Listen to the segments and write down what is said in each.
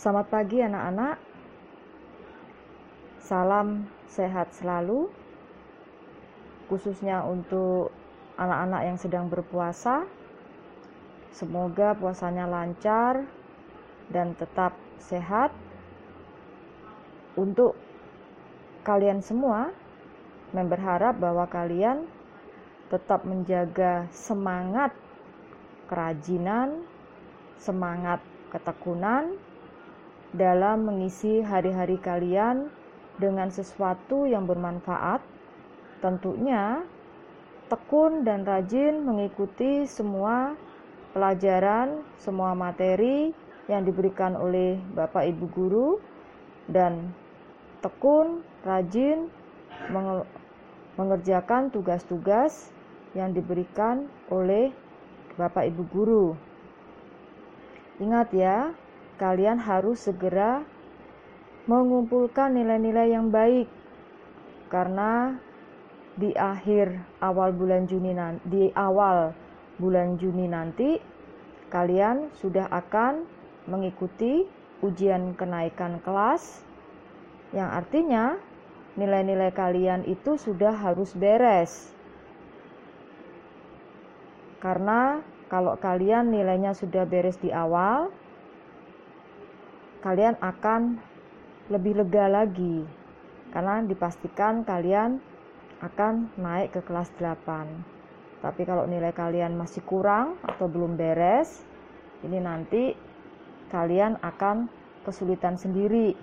Selamat pagi anak-anak. Salam sehat selalu. Khususnya untuk anak-anak yang sedang berpuasa. Semoga puasanya lancar dan tetap sehat. Untuk kalian semua, memberharap bahwa kalian tetap menjaga semangat kerajinan, semangat ketekunan dalam mengisi hari-hari kalian dengan sesuatu yang bermanfaat. Tentunya, tekun dan rajin mengikuti semua pelajaran, semua materi yang diberikan oleh Bapak Ibu guru dan tekun, rajin mengerjakan tugas-tugas yang diberikan oleh Bapak Ibu guru. Ingat ya, kalian harus segera mengumpulkan nilai-nilai yang baik. Karena di akhir awal bulan Juni nanti, di awal bulan Juni nanti kalian sudah akan mengikuti ujian kenaikan kelas yang artinya nilai-nilai kalian itu sudah harus beres. Karena kalau kalian nilainya sudah beres di awal, kalian akan lebih lega lagi karena dipastikan kalian akan naik ke kelas 8. Tapi kalau nilai kalian masih kurang atau belum beres, ini nanti kalian akan kesulitan sendiri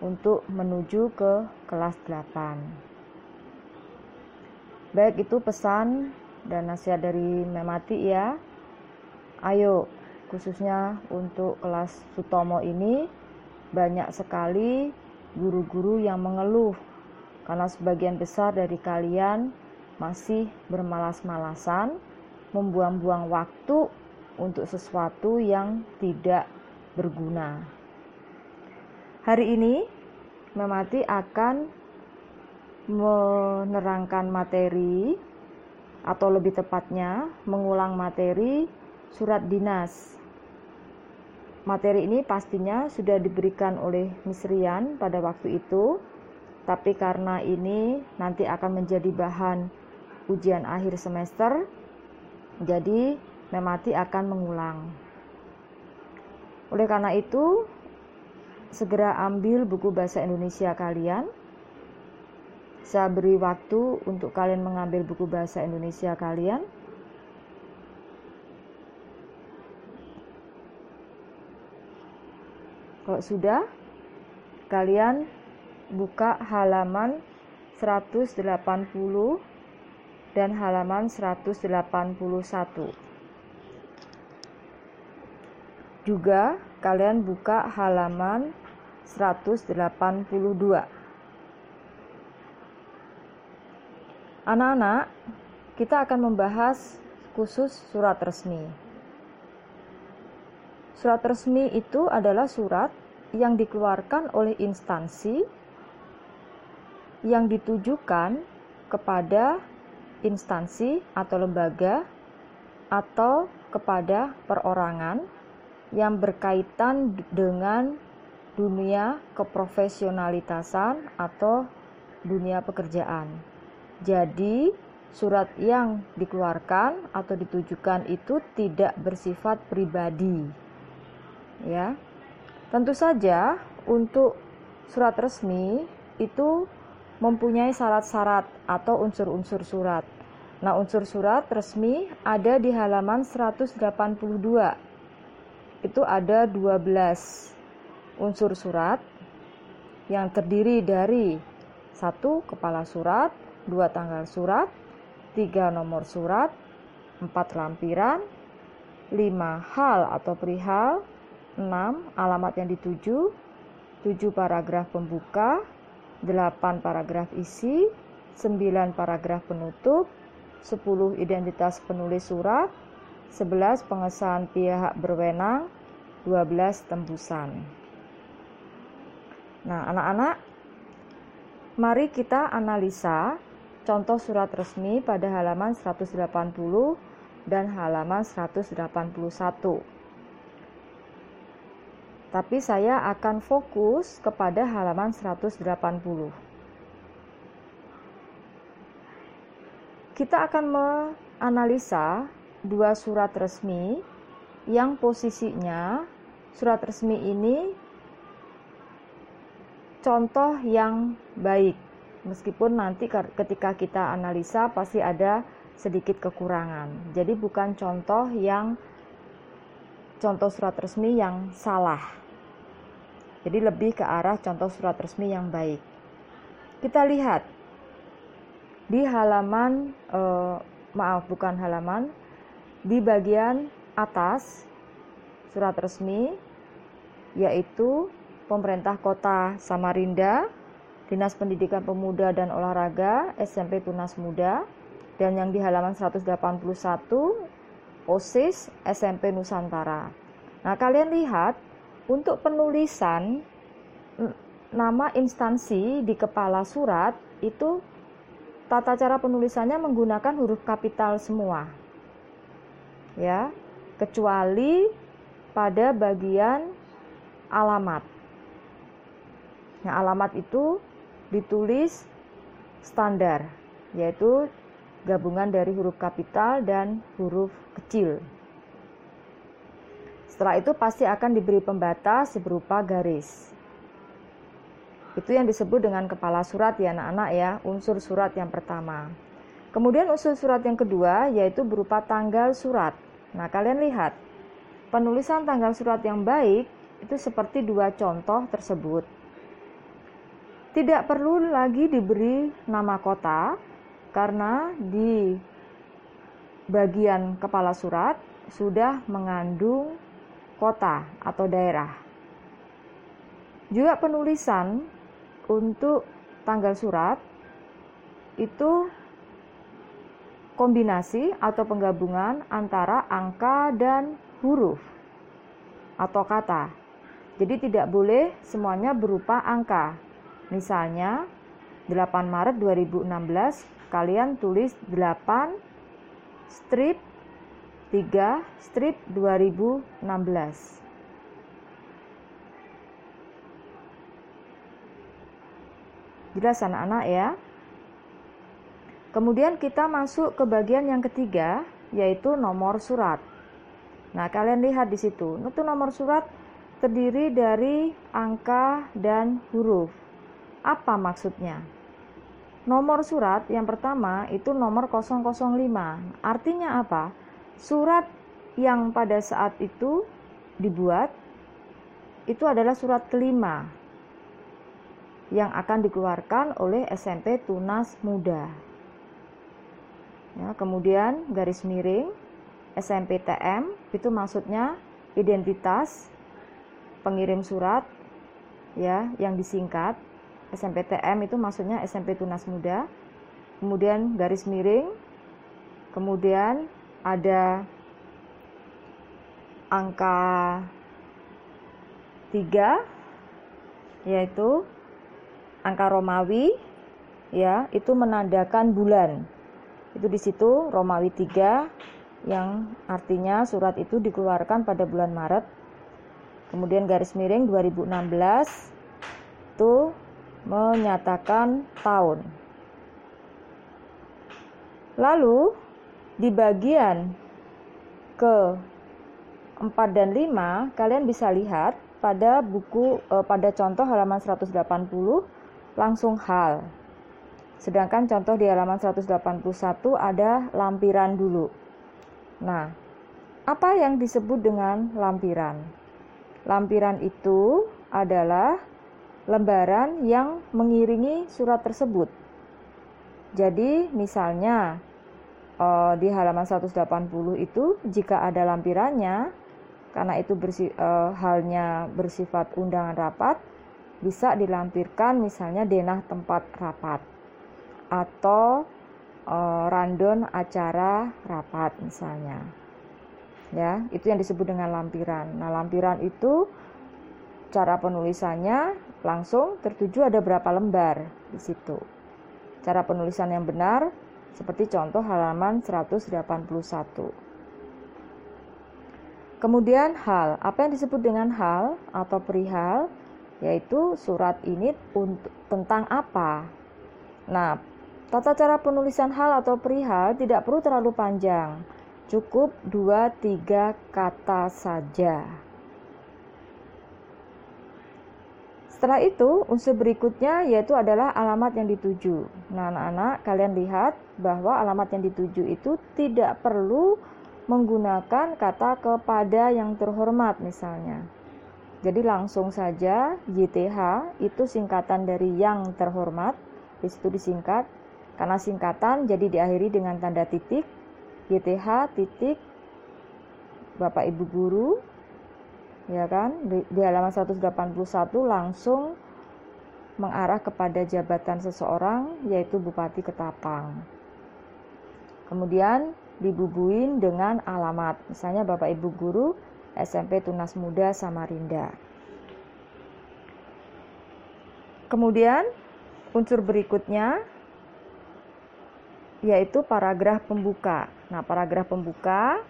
untuk menuju ke kelas 8. Baik itu pesan dan nasihat dari Memati ya. Ayo, khususnya untuk kelas Sutomo ini banyak sekali guru-guru yang mengeluh karena sebagian besar dari kalian masih bermalas-malasan, membuang-buang waktu untuk sesuatu yang tidak berguna. Hari ini Memati akan menerangkan materi atau lebih tepatnya mengulang materi surat dinas. Materi ini pastinya sudah diberikan oleh Miss Rian pada waktu itu, tapi karena ini nanti akan menjadi bahan ujian akhir semester, jadi Memati akan mengulang. Oleh karena itu, segera ambil buku bahasa Indonesia kalian saya beri waktu untuk kalian mengambil buku bahasa Indonesia kalian. Kalau sudah, kalian buka halaman 180 dan halaman 181. Juga kalian buka halaman 182. Anak-anak, kita akan membahas khusus surat resmi. Surat resmi itu adalah surat yang dikeluarkan oleh instansi yang ditujukan kepada instansi atau lembaga atau kepada perorangan yang berkaitan dengan dunia keprofesionalitasan atau dunia pekerjaan. Jadi, surat yang dikeluarkan atau ditujukan itu tidak bersifat pribadi. Ya. Tentu saja untuk surat resmi itu mempunyai syarat-syarat atau unsur-unsur surat. Nah, unsur surat resmi ada di halaman 182. Itu ada 12 unsur surat yang terdiri dari satu kepala surat, dua tanggal surat, tiga nomor surat, empat lampiran, lima hal atau perihal, enam alamat yang dituju, tujuh paragraf pembuka, delapan paragraf isi, sembilan paragraf penutup, sepuluh identitas penulis surat, sebelas pengesahan pihak berwenang, dua belas tembusan. Nah, anak-anak, mari kita analisa contoh surat resmi pada halaman 180 dan halaman 181. Tapi saya akan fokus kepada halaman 180. Kita akan menganalisa dua surat resmi yang posisinya surat resmi ini contoh yang baik meskipun nanti ketika kita analisa pasti ada sedikit kekurangan. Jadi bukan contoh yang contoh surat resmi yang salah. Jadi lebih ke arah contoh surat resmi yang baik. Kita lihat di halaman eh, maaf bukan halaman di bagian atas surat resmi yaitu pemerintah kota Samarinda Dinas Pendidikan Pemuda dan Olahraga SMP Tunas Muda dan yang di halaman 181 OSIS SMP Nusantara. Nah, kalian lihat untuk penulisan nama instansi di kepala surat itu tata cara penulisannya menggunakan huruf kapital semua. Ya, kecuali pada bagian alamat. Nah, alamat itu ditulis standar, yaitu gabungan dari huruf kapital dan huruf kecil. Setelah itu pasti akan diberi pembatas berupa garis. Itu yang disebut dengan kepala surat ya anak-anak ya, unsur surat yang pertama. Kemudian unsur surat yang kedua yaitu berupa tanggal surat. Nah, kalian lihat, penulisan tanggal surat yang baik itu seperti dua contoh tersebut. Tidak perlu lagi diberi nama kota karena di bagian kepala surat sudah mengandung kota atau daerah. Juga penulisan untuk tanggal surat itu kombinasi atau penggabungan antara angka dan huruf atau kata. Jadi tidak boleh semuanya berupa angka, Misalnya 8 Maret 2016 kalian tulis 8 strip 3 strip 2016. Jelas anak-anak ya. Kemudian kita masuk ke bagian yang ketiga yaitu nomor surat. Nah, kalian lihat di situ. Itu nomor surat terdiri dari angka dan huruf. Apa maksudnya? Nomor surat yang pertama itu nomor 005. Artinya apa? Surat yang pada saat itu dibuat itu adalah surat kelima yang akan dikeluarkan oleh SMP Tunas Muda. Ya, kemudian garis miring SMPTM itu maksudnya identitas pengirim surat ya yang disingkat SMPTM itu maksudnya SMP Tunas Muda, kemudian garis miring, kemudian ada angka 3 yaitu angka Romawi ya, itu menandakan bulan. Itu di situ Romawi 3 yang artinya surat itu dikeluarkan pada bulan Maret. Kemudian garis miring 2016 itu menyatakan tahun. Lalu di bagian ke 4 dan 5 kalian bisa lihat pada buku eh, pada contoh halaman 180 langsung hal. Sedangkan contoh di halaman 181 ada lampiran dulu. Nah, apa yang disebut dengan lampiran? Lampiran itu adalah lembaran yang mengiringi surat tersebut. Jadi, misalnya uh, di halaman 180 itu jika ada lampirannya karena itu bersi, uh, halnya bersifat undangan rapat bisa dilampirkan misalnya denah tempat rapat atau uh, randon acara rapat misalnya. Ya, itu yang disebut dengan lampiran. Nah, lampiran itu cara penulisannya langsung tertuju ada berapa lembar di situ. Cara penulisan yang benar seperti contoh halaman 181. Kemudian hal, apa yang disebut dengan hal atau perihal? Yaitu surat ini untuk tentang apa? Nah, tata cara penulisan hal atau perihal tidak perlu terlalu panjang. Cukup 2-3 kata saja. Setelah itu, unsur berikutnya yaitu adalah alamat yang dituju. Nah, anak-anak, kalian lihat bahwa alamat yang dituju itu tidak perlu menggunakan kata kepada yang terhormat misalnya. Jadi langsung saja YTH itu singkatan dari yang terhormat, di disingkat. Karena singkatan jadi diakhiri dengan tanda titik, YTH titik Bapak Ibu guru ya kan di, di halaman 181 langsung mengarah kepada jabatan seseorang yaitu Bupati Ketapang. Kemudian dibubuin dengan alamat, misalnya Bapak Ibu Guru SMP Tunas Muda Samarinda. Kemudian unsur berikutnya yaitu paragraf pembuka. Nah, paragraf pembuka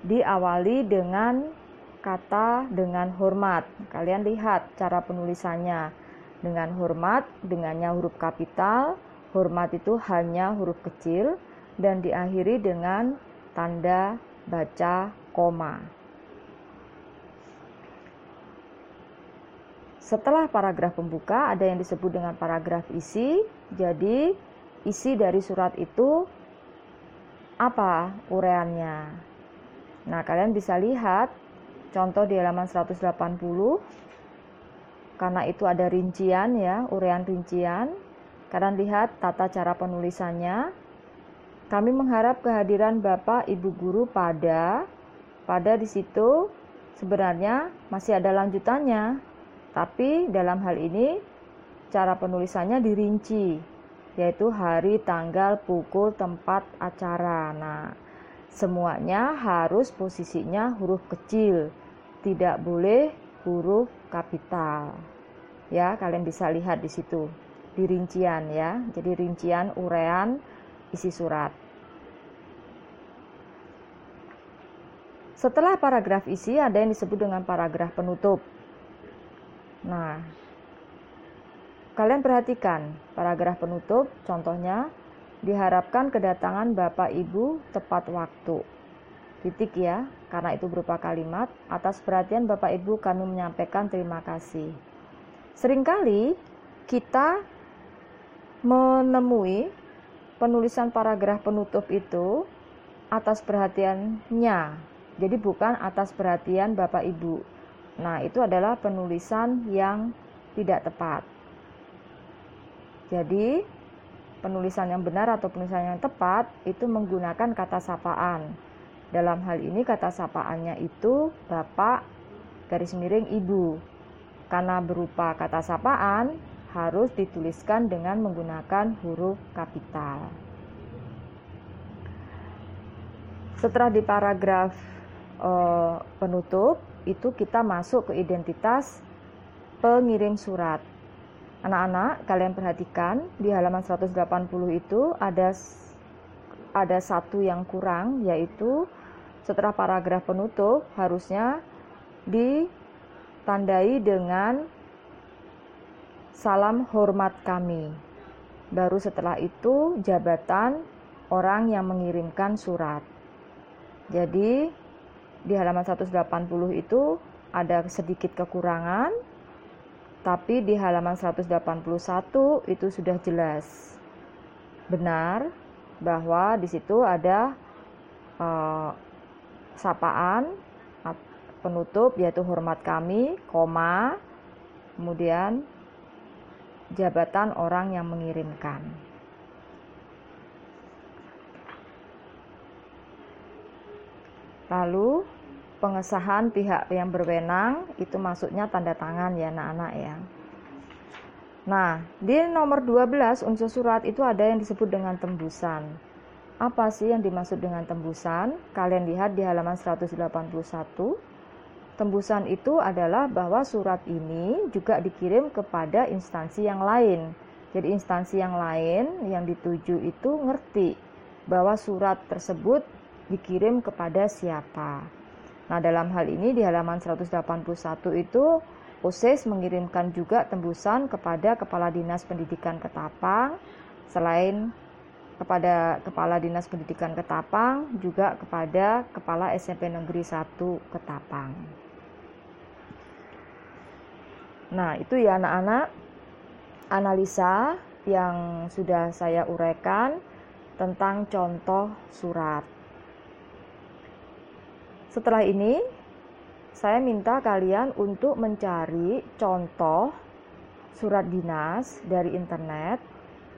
diawali dengan kata dengan hormat. Kalian lihat cara penulisannya. Dengan hormat, dengannya huruf kapital, hormat itu hanya huruf kecil dan diakhiri dengan tanda baca koma. Setelah paragraf pembuka ada yang disebut dengan paragraf isi. Jadi isi dari surat itu apa ureannya? Nah, kalian bisa lihat Contoh di halaman 180 karena itu ada rincian ya, urean rincian. Kalian lihat tata cara penulisannya. Kami mengharap kehadiran Bapak Ibu guru pada pada di situ sebenarnya masih ada lanjutannya. Tapi dalam hal ini cara penulisannya dirinci yaitu hari, tanggal, pukul, tempat acara. Nah, semuanya harus posisinya huruf kecil tidak boleh huruf kapital. Ya, kalian bisa lihat di situ di rincian ya. Jadi rincian urean isi surat. Setelah paragraf isi ada yang disebut dengan paragraf penutup. Nah, kalian perhatikan paragraf penutup contohnya diharapkan kedatangan Bapak Ibu tepat waktu titik ya, karena itu berupa kalimat. Atas perhatian Bapak Ibu kami menyampaikan terima kasih. Seringkali kita menemui penulisan paragraf penutup itu atas perhatiannya. Jadi bukan atas perhatian Bapak Ibu. Nah, itu adalah penulisan yang tidak tepat. Jadi, penulisan yang benar atau penulisan yang tepat itu menggunakan kata sapaan dalam hal ini kata sapaannya itu Bapak garis miring Ibu. Karena berupa kata sapaan harus dituliskan dengan menggunakan huruf kapital. Setelah di paragraf e, penutup itu kita masuk ke identitas pengirim surat. Anak-anak, kalian perhatikan di halaman 180 itu ada ada satu yang kurang yaitu setelah paragraf penutup harusnya ditandai dengan salam hormat kami. Baru setelah itu jabatan orang yang mengirimkan surat. Jadi di halaman 180 itu ada sedikit kekurangan, tapi di halaman 181 itu sudah jelas benar bahwa di situ ada uh, sapaan penutup yaitu hormat kami, koma, kemudian jabatan orang yang mengirimkan. Lalu pengesahan pihak yang berwenang itu maksudnya tanda tangan ya anak-anak ya. Nah, di nomor 12 unsur surat itu ada yang disebut dengan tembusan. Apa sih yang dimaksud dengan tembusan? Kalian lihat di halaman 181. Tembusan itu adalah bahwa surat ini juga dikirim kepada instansi yang lain. Jadi instansi yang lain yang dituju itu ngerti bahwa surat tersebut dikirim kepada siapa. Nah, dalam hal ini di halaman 181 itu OSIS mengirimkan juga tembusan kepada Kepala Dinas Pendidikan Ketapang selain kepada Kepala Dinas Pendidikan Ketapang juga kepada Kepala SMP Negeri 1 Ketapang. Nah, itu ya anak-anak analisa yang sudah saya uraikan tentang contoh surat. Setelah ini, saya minta kalian untuk mencari contoh surat dinas dari internet,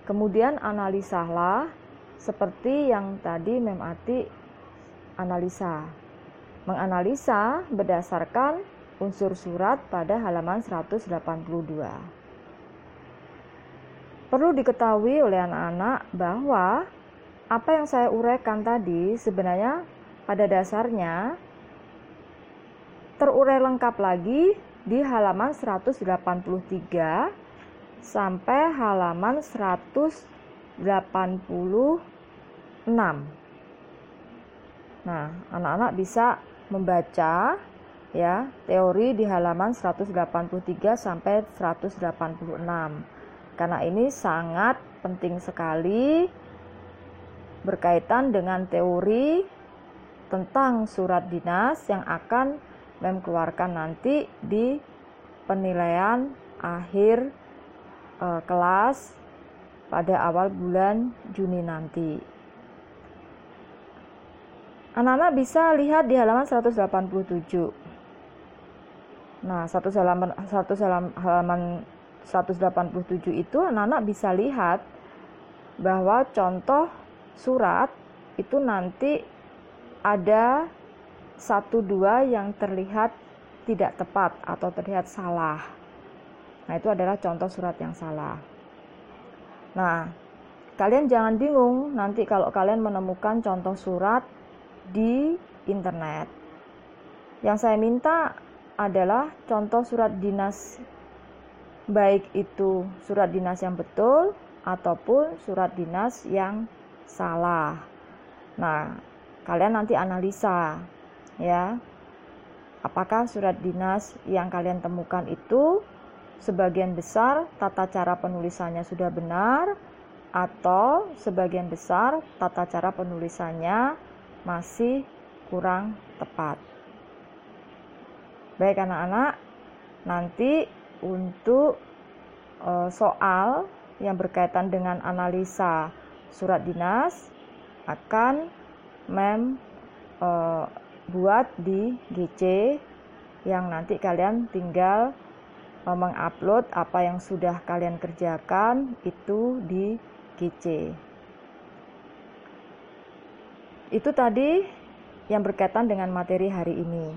kemudian analisalah seperti yang tadi Memati analisa. Menganalisa berdasarkan unsur surat pada halaman 182. Perlu diketahui oleh anak-anak bahwa apa yang saya uraikan tadi sebenarnya pada dasarnya terurai lengkap lagi di halaman 183 sampai halaman 186. Nah, anak-anak bisa membaca ya teori di halaman 183 sampai 186. Karena ini sangat penting sekali berkaitan dengan teori tentang surat dinas yang akan Mem keluarkan nanti di penilaian akhir e, kelas pada awal bulan Juni nanti. Anak-anak bisa lihat di halaman 187. Nah, satu halaman satu halaman 187 itu anak-anak bisa lihat bahwa contoh surat itu nanti ada satu dua yang terlihat tidak tepat atau terlihat salah. Nah, itu adalah contoh surat yang salah. Nah, kalian jangan bingung nanti kalau kalian menemukan contoh surat di internet. Yang saya minta adalah contoh surat dinas baik itu surat dinas yang betul ataupun surat dinas yang salah. Nah, kalian nanti analisa ya apakah surat dinas yang kalian temukan itu sebagian besar tata cara penulisannya sudah benar atau sebagian besar tata cara penulisannya masih kurang tepat. Baik anak-anak, nanti untuk e, soal yang berkaitan dengan analisa surat dinas akan mem e, buat di GC yang nanti kalian tinggal uh, mengupload apa yang sudah kalian kerjakan itu di GC. Itu tadi yang berkaitan dengan materi hari ini.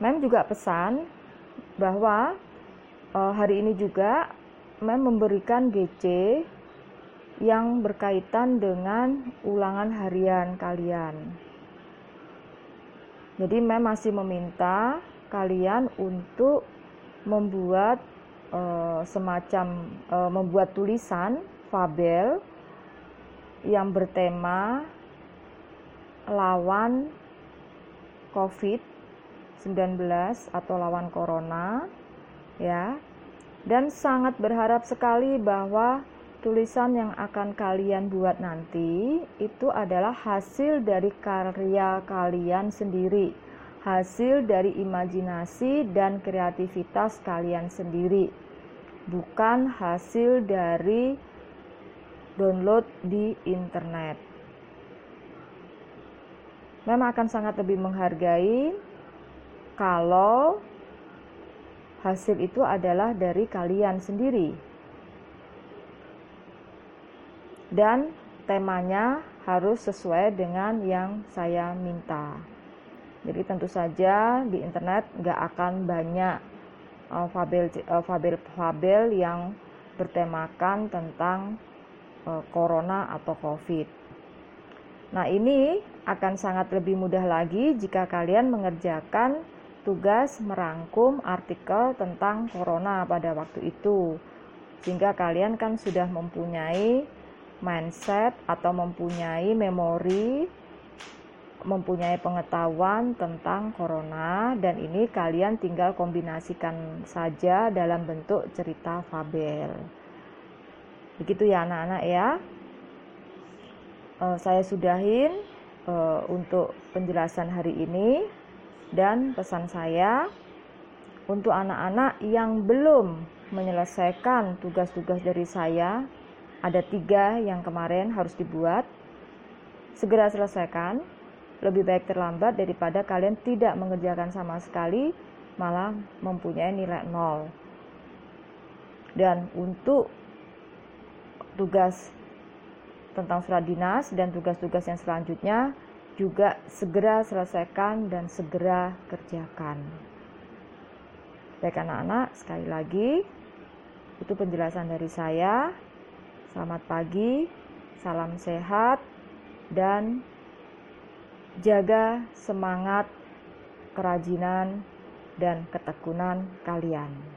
Mem juga pesan bahwa uh, hari ini juga Mem memberikan GC yang berkaitan dengan ulangan harian kalian. Jadi Mem masih meminta kalian untuk membuat e, semacam e, membuat tulisan fabel yang bertema lawan COVID-19 atau lawan corona ya. Dan sangat berharap sekali bahwa tulisan yang akan kalian buat nanti itu adalah hasil dari karya kalian sendiri, hasil dari imajinasi dan kreativitas kalian sendiri, bukan hasil dari download di internet. Memang akan sangat lebih menghargai kalau hasil itu adalah dari kalian sendiri dan temanya harus sesuai dengan yang saya minta. Jadi tentu saja di internet nggak akan banyak uh, fabel uh, fabel yang bertemakan tentang uh, corona atau covid. Nah ini akan sangat lebih mudah lagi jika kalian mengerjakan tugas merangkum artikel tentang corona pada waktu itu. Sehingga kalian kan sudah mempunyai mindset atau mempunyai memori mempunyai pengetahuan tentang corona dan ini kalian tinggal kombinasikan saja dalam bentuk cerita fabel. Begitu ya anak-anak ya. Uh, saya sudahin uh, untuk penjelasan hari ini dan pesan saya untuk anak-anak yang belum menyelesaikan tugas-tugas dari saya ada tiga yang kemarin harus dibuat segera selesaikan lebih baik terlambat daripada kalian tidak mengerjakan sama sekali malah mempunyai nilai nol dan untuk tugas tentang surat dinas dan tugas-tugas yang selanjutnya juga segera selesaikan dan segera kerjakan. Baik anak-anak, sekali lagi itu penjelasan dari saya. Selamat pagi, salam sehat dan jaga semangat, kerajinan, dan ketekunan kalian.